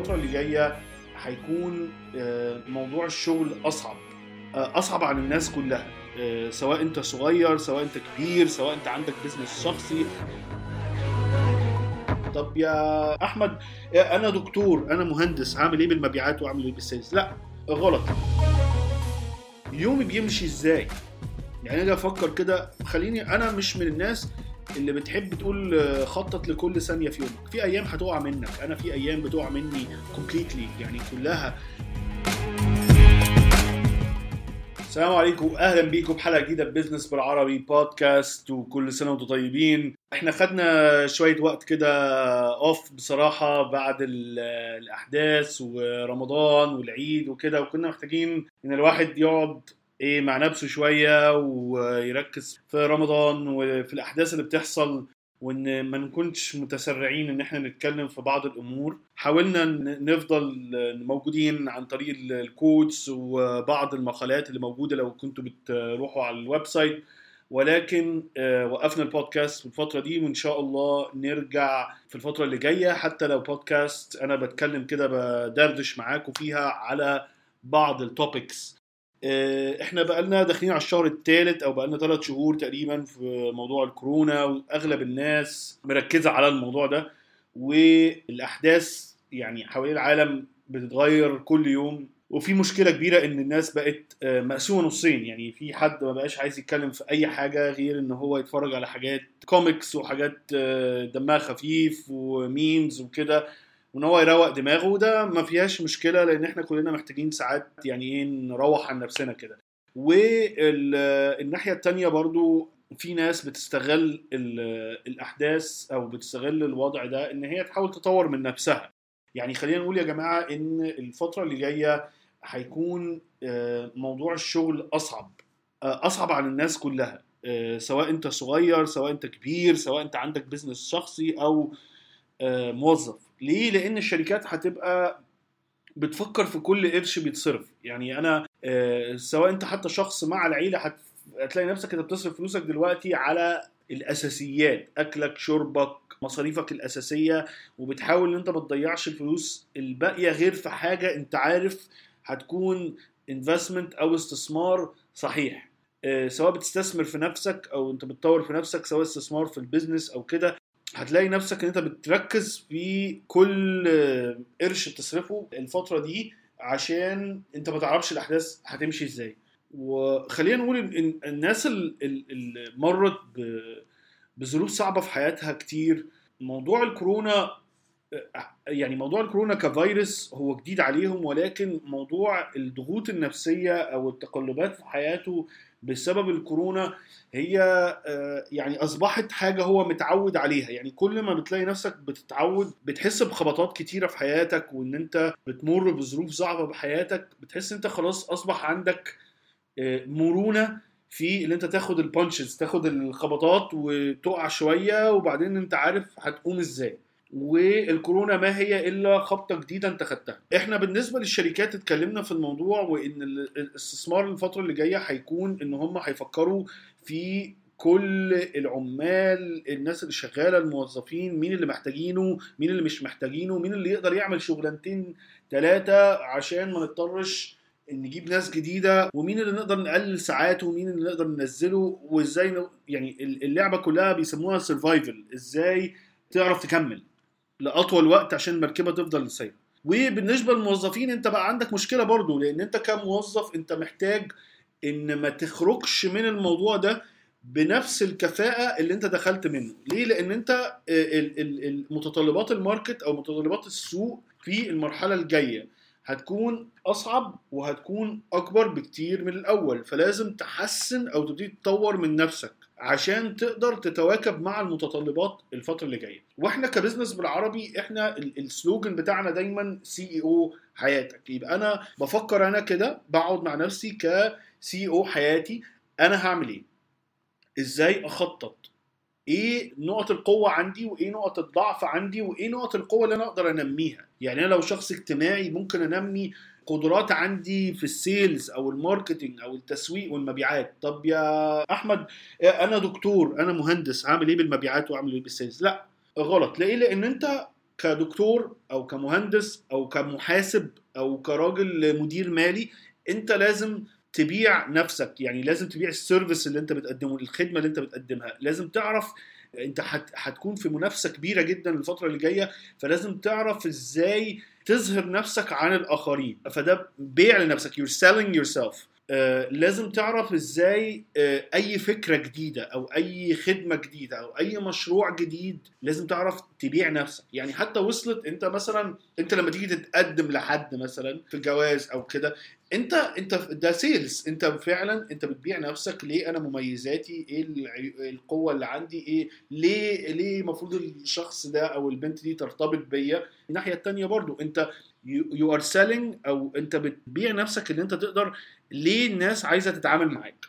الفترة اللي جاية هيكون آه، موضوع الشغل أصعب آه، أصعب عن الناس كلها آه، سواء أنت صغير سواء أنت كبير سواء أنت عندك business شخصي. طب يا أحمد آه، أنا دكتور أنا مهندس هعمل إيه بالمبيعات وأعمل إيه بال sales لا غلط. يومي بيمشي إزاي؟ يعني أجي أفكر كده خليني أنا مش من الناس اللي بتحب تقول آه، خطط لكل ثانية في يومك. في أيام هتقع منك. أنا في أيام بتقع مني completely يعني كلها. السلام عليكم. أهلا بيكم بحلقه جديدة business بالعربي بودكاست وكل سنة وأنتم طيبين. إحنا خدنا شوية وقت كده off بصراحة بعد ال- الأحداث ورمضان والعيد وكده وكنا محتاجين إن الواحد يقعد إيه مع نفسه شوية ويركز في رمضان وفي الأحداث اللي بتحصل وإن ما نكونش متسرعين إن إحنا نتكلم في بعض الأمور. حاولنا نفضل موجودين عن طريق ال- ال quotes وبعض المقالات اللي موجودة لو كنتوا بتروحوا على ال website. ولكن آه، وقفنا البودكاست في الفترة دي وإن شاء الله نرجع في الفترة اللي جاية. حتى لو بودكاست أنا بتكلم كده بدردش معاكم فيها على بعض ال topics آه، إحنا بقالنا داخلين على الشهر الثالث أو بقالنا ثلاث شهور تقريبا في موضوع الكورونا وأغلب الناس مركزة على الموضوع ده والأحداث يعني حوالين العالم بتتغير كل يوم. وفي مشكلة كبيرة إن الناس بقت آه، مقسومة نصين. يعني في حد ما بقاش عايز يتكلم في أي حاجة غير إن هو يتفرج على حاجات كوميكس وحاجات آه، دمها خفيف و memes وكده. وإن هو يروق دماغه وده ما فيهاش مشكلة لأن إحنا كلنا محتاجين ساعات يعني إيه نروح عن نفسنا كده. والناحية التانية برضو في ناس بتستغل ال- الأحداث أو بتستغل الوضع ده إن هي تحاول تطور من نفسها. يعني خلينا نقول يا جماعة إن الفترة اللي جاية هيكون آه، موضوع الشغل أصعب آه، أصعب عن الناس كلها. آه، سواء أنت صغير سواء أنت كبير سواء أنت عندك بزنس شخصي أو موظف. ليه؟ لأن الشركات هتبقى بتفكر في كل قرش بيتصرف. يعني أنا آه، سواء أنت حتى شخص مع العيلة هت- هتلاقي نفسك أنت بتصرف فلوسك دلوقتي على الأساسيات. أكلك شربك مصاريفك الأساسية. وبتحاول إن أنت ما تضيعش الفلوس الباقية غير في حاجة أنت عارف هتكون investment أو استثمار صحيح. آه، سواء بتستثمر في نفسك أو أنت بتطور في نفسك سواء استثمار في ال business أو كده. هتلاقي نفسك إن أنت بتركز في كل قرش بتصرفه الفترة دي عشان أنت ما تعرفش الأحداث هتمشي إزاي. وخلينا نقول ان الناس ال- ال- اللي مرت بظروف صعبة في حياتها كتير موضوع الكورونا يعني موضوع الكورونا كفيروس هو جديد عليهم ولكن موضوع الضغوط النفسية أو التقلبات في حياته بسبب الكورونا هي آه، يعني أصبحت حاجة هو متعود عليها. يعني كل ما بتلاقي نفسك بتتعود بتحس بخبطات كتيرة في حياتك وإن أنت بتمر بظروف صعبة بحياتك بتحس أنت خلاص أصبح عندك آه، مرونة في إن أنت تاخد البانشز تاخد الخبطات وتقع شوية وبعدين أنت عارف هتقوم إزاي. والكورونا ما هي إلا خبطة جديدة انت خدتها إحنا بالنسبة للشركات اتكلمنا في الموضوع وإن ال- الاستثمار الفترة اللي جاية هيكون إن هم هيفكروا في كل العمال الناس اللي شغالة الموظفين مين اللي محتاجينه مين اللي مش محتاجينه مين اللي يقدر يعمل شغلانتين ثلاثة عشان ما نضطرش نجيب ناس جديدة ومين اللي نقدر نقلل ساعاته ومين اللي نقدر ننزله وإزاي يعني اللعبة كلها بيسموها survival إزاي تعرف تكمل. لأطول وقت عشان المركبه تفضل سايره وبالنسبة للموظفين أنت بقى عندك مشكلة برضو لأن أنت كموظف أنت محتاج إن ما تخرجش من الموضوع ده بنفس الكفاءة اللي أنت دخلت منه. ليه؟ لأن أنت ال- متطلبات ال market أو متطلبات السوق في المرحلة الجاية هتكون أصعب وهتكون أكبر بكتير من الأول. فلازم تحسن أو تبتدي تطور من نفسك. عشان تقدر تتواكب مع المتطلبات الفترة اللي جاية. وإحنا ك business بالعربي إحنا ال- ال slogan بتاعنا دايما CEO حياتك. يبقى أنا بفكر أنا كده بقعد مع نفسي ك CEO حياتي. أنا هعمل إيه؟ إزاي أخطط؟ إيه نقط القوة عندي وإيه نقط الضعف عندي وإيه نقط القوة اللي أنا أقدر أنميها. يعني أنا لو شخص اجتماعي ممكن أنمي قدرات عندي في ال sales أو ال marketing أو التسويق والمبيعات. طب يا أحمد أنا دكتور أنا مهندس هعمل إيه بالمبيعات وأعمل إيه بال sales؟ لا غلط. ليه؟ لأن أنت كدكتور أو كمهندس أو كمحاسب أو كراجل مدير مالي أنت لازم تبيع نفسك يعني لازم تبيع ال service اللي انت بتقدمه الخدمة اللي انت بتقدمها. لازم تعرف انت هت- هتكون في منافسة كبيرة جدا الفترة اللي جاية فلازم تعرف إزاي تظهر نفسك عن الآخرين. فده بيع لنفسك you're selling yourself. لازم تعرف إزاي آه، أي فكرة جديدة أو أي خدمة جديدة أو أي مشروع جديد لازم تعرف تبيع نفسك. يعني حتى وصلت أنت مثلا أنت لما تيجي تتقدم لحد مثلا في جواز أو كده أنت أنت ده سيلز أنت فعلا أنت بتبيع نفسك ليه أنا مميزاتي إيه القوة اللي عندي إيه ليه ليه المفروض الشخص ده أو البنت دي ترتبط بيا. الناحية التانية برضو أنت you are selling أو أنت بتبيع نفسك ان أنت تقدر ليه الناس عايزة تتعامل معاك.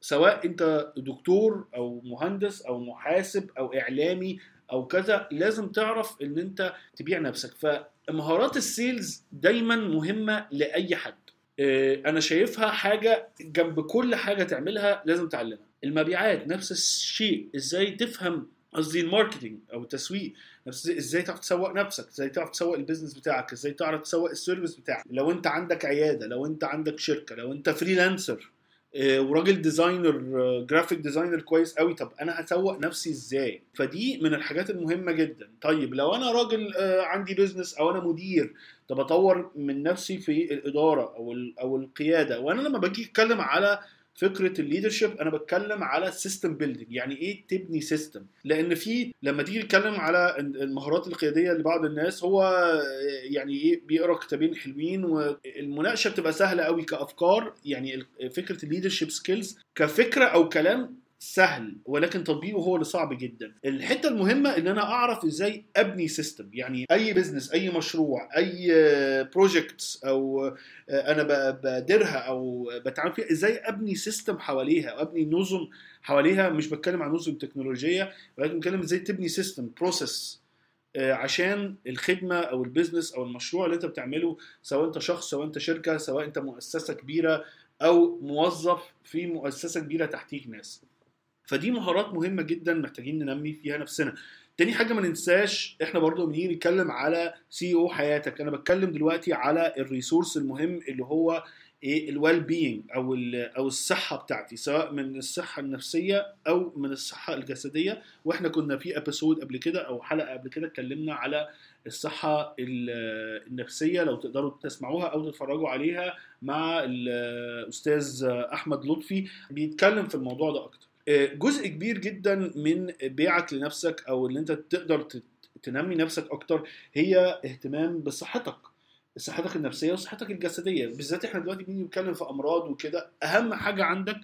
سواء أنت دكتور أو مهندس أو محاسب أو إعلامي أو كذا لازم تعرف إن أنت تبيع نفسك. فمهارات ال sales دايما مهمة لأي حد. آه، أنا شايفها حاجة جنب كل حاجة تعملها لازم تعلمها. المبيعات نفس الشيء. إزاي تفهم قصدي ال marketing أو التسويق نفس إزاي تعرف تسوق نفسك؟ إزاي تعرف تسوق ال business بتاعك؟ إزاي تعرف تسوق ال service بتاعك؟ لو أنت عندك عيادة لو أنت عندك شركة لو أنت freelancer آه، وراجل designer graphic designer كويس قوي طب أنا هسوق نفسي إزاي؟ فدي من الحاجات المهمة جدا. طيب لو أنا راجل آه، عندي business أو أنا مدير طب أطور من نفسي في الإدارة أو أو القيادة وأنا لما باجي أتكلم على فكرة ال leadership أنا بتكلم على system building يعني إيه تبني system لأن في لما تيجي تتكلم على المهارات القيادية لبعض الناس هو يعني إيه بيقرأ كتابين حلوين والمناقشه بتبقى سهلة قوي كأفكار يعني فكرة ال leadership skills كفكرة أو كلام سهل ولكن تطبيقه هو اللي صعب جدا. الحتة المهمة إن أنا أعرف إزاي أبني system يعني أي business أي مشروع أي projects أو أنا ب- باديرها أو بتعامل فيها إزاي أبني system حواليها أو أبني نظم حواليها. مش بتكلم عن نظم تكنولوجية ولكن بتكلم إزاي تبني system process عشان الخدمة أو ال business أو المشروع اللي أنت بتعمله سواء أنت شخص سواء أنت شركة سواء أنت مؤسسة كبيرة أو موظف في مؤسسة كبيرة تحتيك ناس. فدي مهارات مهمة جدا محتاجين ننمي فيها نفسنا. تاني حاجة ما ننساش إحنا برضو بنيجي نتكلم على CEO حياتك أنا بتكلم دلوقتي على ال resource المهم اللي هو إيه ال well-being أو أو الصحة بتاعتي سواء من الصحة النفسية أو من الصحة الجسدية. وإحنا كنا في episode قبل كده أو حلقة قبل كده اتكلمنا على الصحة ال- النفسية لو تقدروا تسمعوها أو تتفرجوا عليها مع الأستاذ أحمد لطفي. بيتكلم في الموضوع ده أكتر. جزء كبير جدا من بيعك لنفسك أو ان أنت تقدر تنمي نفسك أكتر هي اهتمام بصحتك صحتك النفسية وصحتك الجسدية. بالذات إحنا دلوقتي بنيجي نتكلم في أمراض وكده أهم حاجة عندك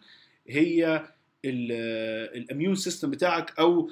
هي ال immune system بتاعك أو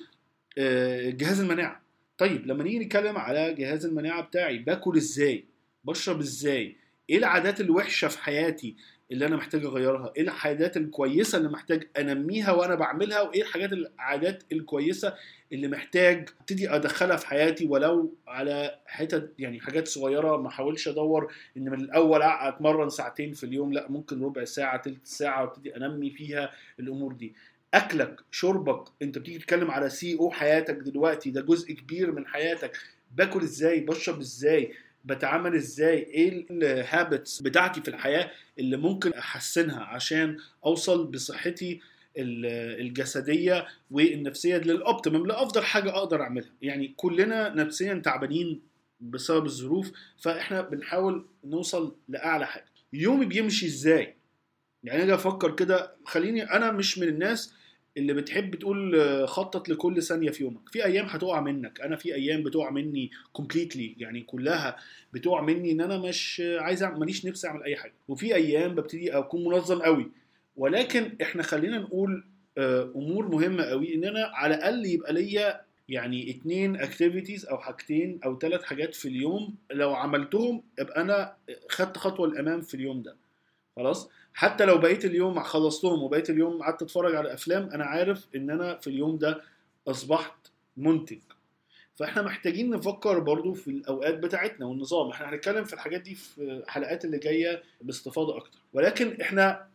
آه، جهاز المناعة. طيب لما نيجي نتكلم على جهاز المناعة بتاعي باكل إزاي؟ بشرب إزاي؟ إيه العادات الوحشة في حياتي؟ اللي أنا محتاج أغيرها. إيه العادات الكويسة اللي محتاج أنميها وأنا بعملها؟ وإيه الحاجات العادات الكويسة اللي محتاج أبتدي أدخلها في حياتي ولو على حتت يعني حاجات صغيرة؟ ما أحاولش أدور إن من الأول أتمرن ساعتين في اليوم. لا ممكن ربع ساعة تلت ساعة وابتدي أنمي فيها الأمور دي. أكلك شربك أنت بتيجي تتكلم على CEO حياتك دلوقتي ده جزء كبير من حياتك. باكل إزاي؟ بشرب إزاي؟ بتعامل إزاي؟ إيه ال habits بتاعتي في الحياة اللي ممكن أحسنها عشان أوصل بصحتي ال- الجسدية والنفسية لل optimum لأفضل حاجة أقدر أعملها. يعني كلنا نفسيا تعبانين بسبب الظروف فإحنا بنحاول نوصل لأعلى حاجة. يومي بيمشي إزاي؟ يعني أجي أفكر كده خليني أنا مش من الناس اللي بتحب تقول خطط لكل ثانية في يومك. في أيام هتقع منك. أنا في أيام بتقع مني completely يعني كلها بتقع مني إن أنا مش عايز ماليش نفسي أعمل أي حاجة. وفي أيام ببتدي أكون منظم قوي. ولكن إحنا خلينا نقول آه، أمور مهمة قوي. إن أنا على الأقل يبقى ليا يعني اتنين اكتيفيتيز أو حاجتين أو ثلاث حاجات في اليوم. لو عملتهم ابقى أنا خدت خطوة للامام في اليوم ده. خلاص؟ حتى لو بقيت اليوم خلصتهم وبقيت اليوم قعدت اتفرج على افلام أنا عارف إن أنا في اليوم ده أصبحت منتج. فإحنا محتاجين نفكر برضو في الأوقات بتاعتنا والنظام. إحنا هنتكلم في الحاجات دي في الحلقات اللي جاية باستفاضة أكتر. ولكن إحنا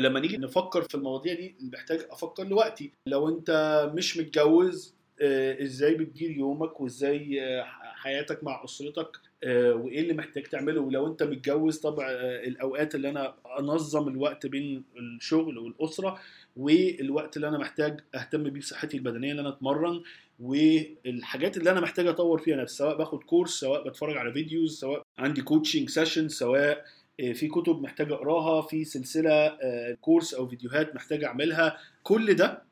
لما نيجي نفكر في المواضيع دي محتاج أفكر لوقتي. لو أنت مش متجوز إزاي بتدير يومك وإزاي آه، حياتك مع أسرتك آه، وإيه اللي محتاج تعمله؟ ولو أنت متجوز طبعا آه، الأوقات اللي أنا أنظم الوقت بين الشغل والأسرة والوقت اللي أنا محتاج أهتم بيه بصحتي البدنية إن أنا أتمرن والحاجات اللي أنا محتاج أطور فيها نفسي سواء باخد كورس سواء بتفرج على videos سواء عندي coaching session سواء آه، في كتب محتاج أقراها في سلسلة آه، كورس أو فيديوهات محتاج أعملها. كل ده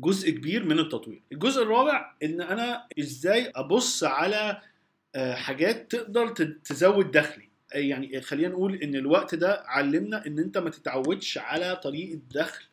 جزء كبير من التطوير. الجزء الرابع إن أنا إزاي أبص على آه، حاجات تقدر تزود دخلي. آه، يعني خلينا نقول إن الوقت ده علمنا إن أنت ما تتعودش على طريقة دخل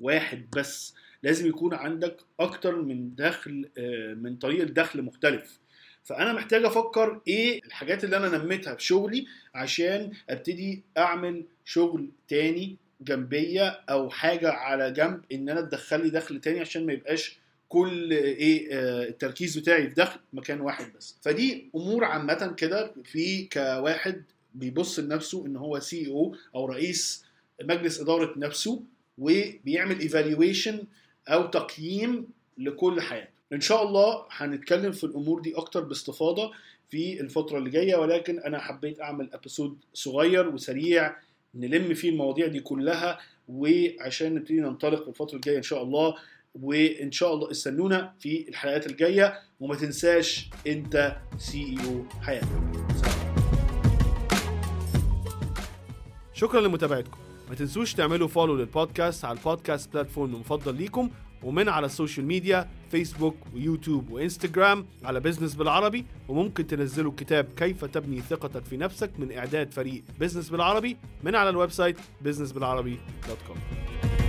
واحد بس. لازم يكون عندك أكتر من دخل آه، من طريقة دخل مختلف. فأنا محتاج أفكر إيه الحاجات اللي أنا نميتها في شغلي عشان أبتدي أعمل شغل تاني جنبية أو حاجة على جنب إن أنا تدخل لي دخل تاني عشان ما يبقاش كل إيه آه، التركيز بتاعي في دخل مكان واحد بس. فدي أمور عامة كده في كواحد بيبص لنفسه إن هو CEO أو رئيس مجلس إدارة نفسه وبيعمل evaluation أو تقييم لكل حياته إن شاء الله هنتكلم في الأمور دي أكتر باستفاضة في الفترة اللي جاية ولكن أنا حبيت أعمل episode صغير وسريع نلم فيه المواضيع دي كلها وعشان نبتدي ننطلق في الفترة الجاية إن شاء الله. وإن شاء الله استنونا في الحلقات الجاية. وما تنساش أنت CEO حياتك. شكرا لمتابعتكم. ما تنسوش تعملوا follow للبودكاست على ال podcast platform المفضل ليكم ومن على ال social media فيسبوك ويوتيوب وانستجرام على بزنس بالعربي. وممكن تنزلوا كتاب كيف تبني ثقتك في نفسك من إعداد فريق بزنس بالعربي من على ال website businessbilarabi.com